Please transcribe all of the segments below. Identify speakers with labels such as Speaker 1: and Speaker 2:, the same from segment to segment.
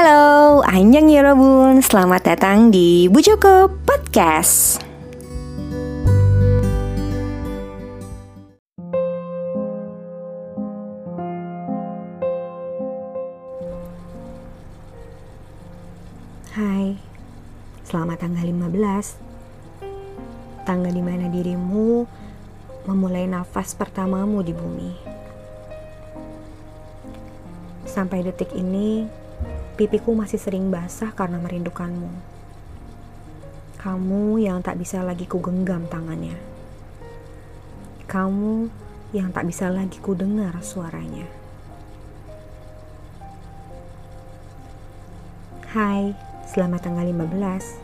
Speaker 1: Halo, Anjang Yorobun, selamat datang di Bu Joko Podcast. Hai, selamat tanggal 15 Tanggal di mana dirimu memulai nafas pertamamu di bumi. Sampai detik ini, pipiku masih sering basah karena merindukanmu. Kamu yang tak bisa lagi ku genggam tangannya. Kamu yang tak bisa lagi ku dengar suaranya. Hai, selamat tanggal 15.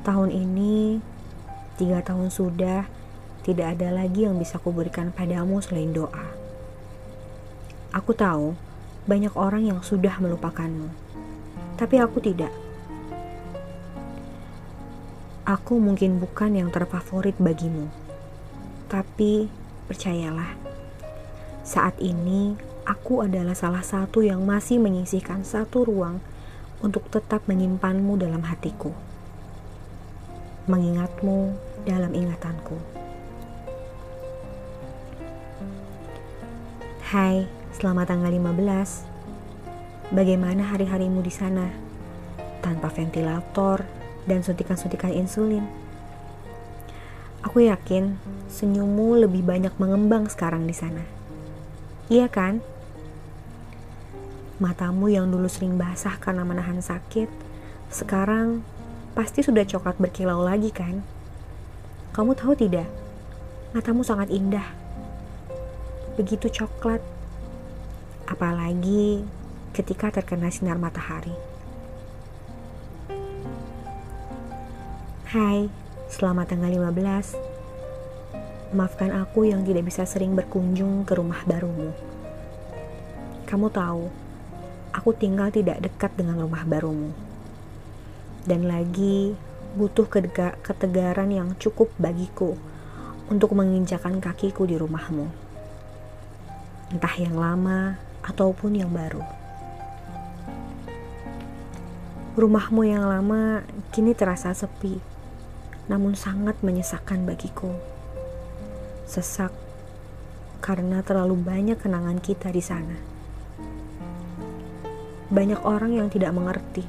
Speaker 1: Tahun ini, tiga tahun sudah, tidak ada lagi yang bisa kuberikan padamu selain doa. Aku tahu banyak orang yang sudah melupakanmu, tapi aku tidak. Aku mungkin bukan yang terfavorit bagimu, tapi percayalah, saat ini aku adalah salah satu yang masih menyisihkan satu ruang untuk tetap menyimpanmu dalam hatiku, mengingatmu dalam ingatanku. Hai, Selamat tanggal 15. Bagaimana hari-harimu di sana? Tanpa ventilator dan suntikan-suntikan insulin. Aku yakin senyummu lebih banyak mengembang sekarang di sana. Iya kan? Matamu yang dulu sering basah karena menahan sakit, sekarang pasti sudah coklat berkilau lagi kan? Kamu tahu tidak? Matamu sangat indah. Begitu coklat apalagi ketika terkena sinar matahari. Hai, selamat tanggal 15. Maafkan aku yang tidak bisa sering berkunjung ke rumah barumu. Kamu tahu, aku tinggal tidak dekat dengan rumah barumu. Dan lagi butuh ketegaran yang cukup bagiku untuk menginjakan kakiku di rumahmu. Entah yang lama ataupun yang baru. Rumahmu yang lama kini terasa sepi, namun sangat menyesakkan bagiku. Sesak karena terlalu banyak kenangan kita di sana. Banyak orang yang tidak mengerti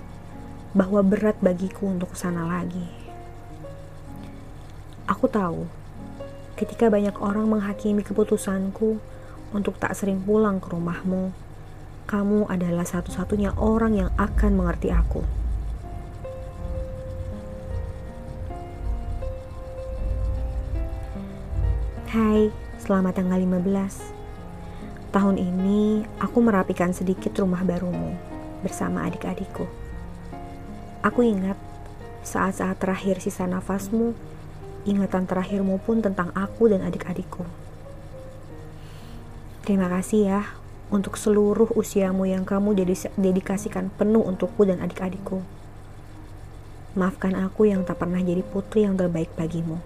Speaker 1: bahwa berat bagiku untuk sana lagi. Aku tahu, ketika banyak orang menghakimi keputusanku, untuk tak sering pulang ke rumahmu, kamu adalah satu-satunya orang yang akan mengerti aku. Hai, selamat tanggal 15. Tahun ini aku merapikan sedikit rumah barumu bersama adik-adikku. Aku ingat saat-saat terakhir sisa nafasmu, ingatan terakhirmu pun tentang aku dan adik-adikku. Terima kasih ya untuk seluruh usiamu yang kamu dedikasikan penuh untukku dan adik-adikku. Maafkan aku yang tak pernah jadi putri yang terbaik bagimu.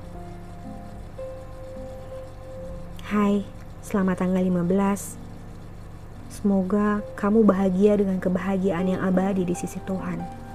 Speaker 1: Hai, selamat tanggal 15. Semoga kamu bahagia dengan kebahagiaan yang abadi di sisi Tuhan.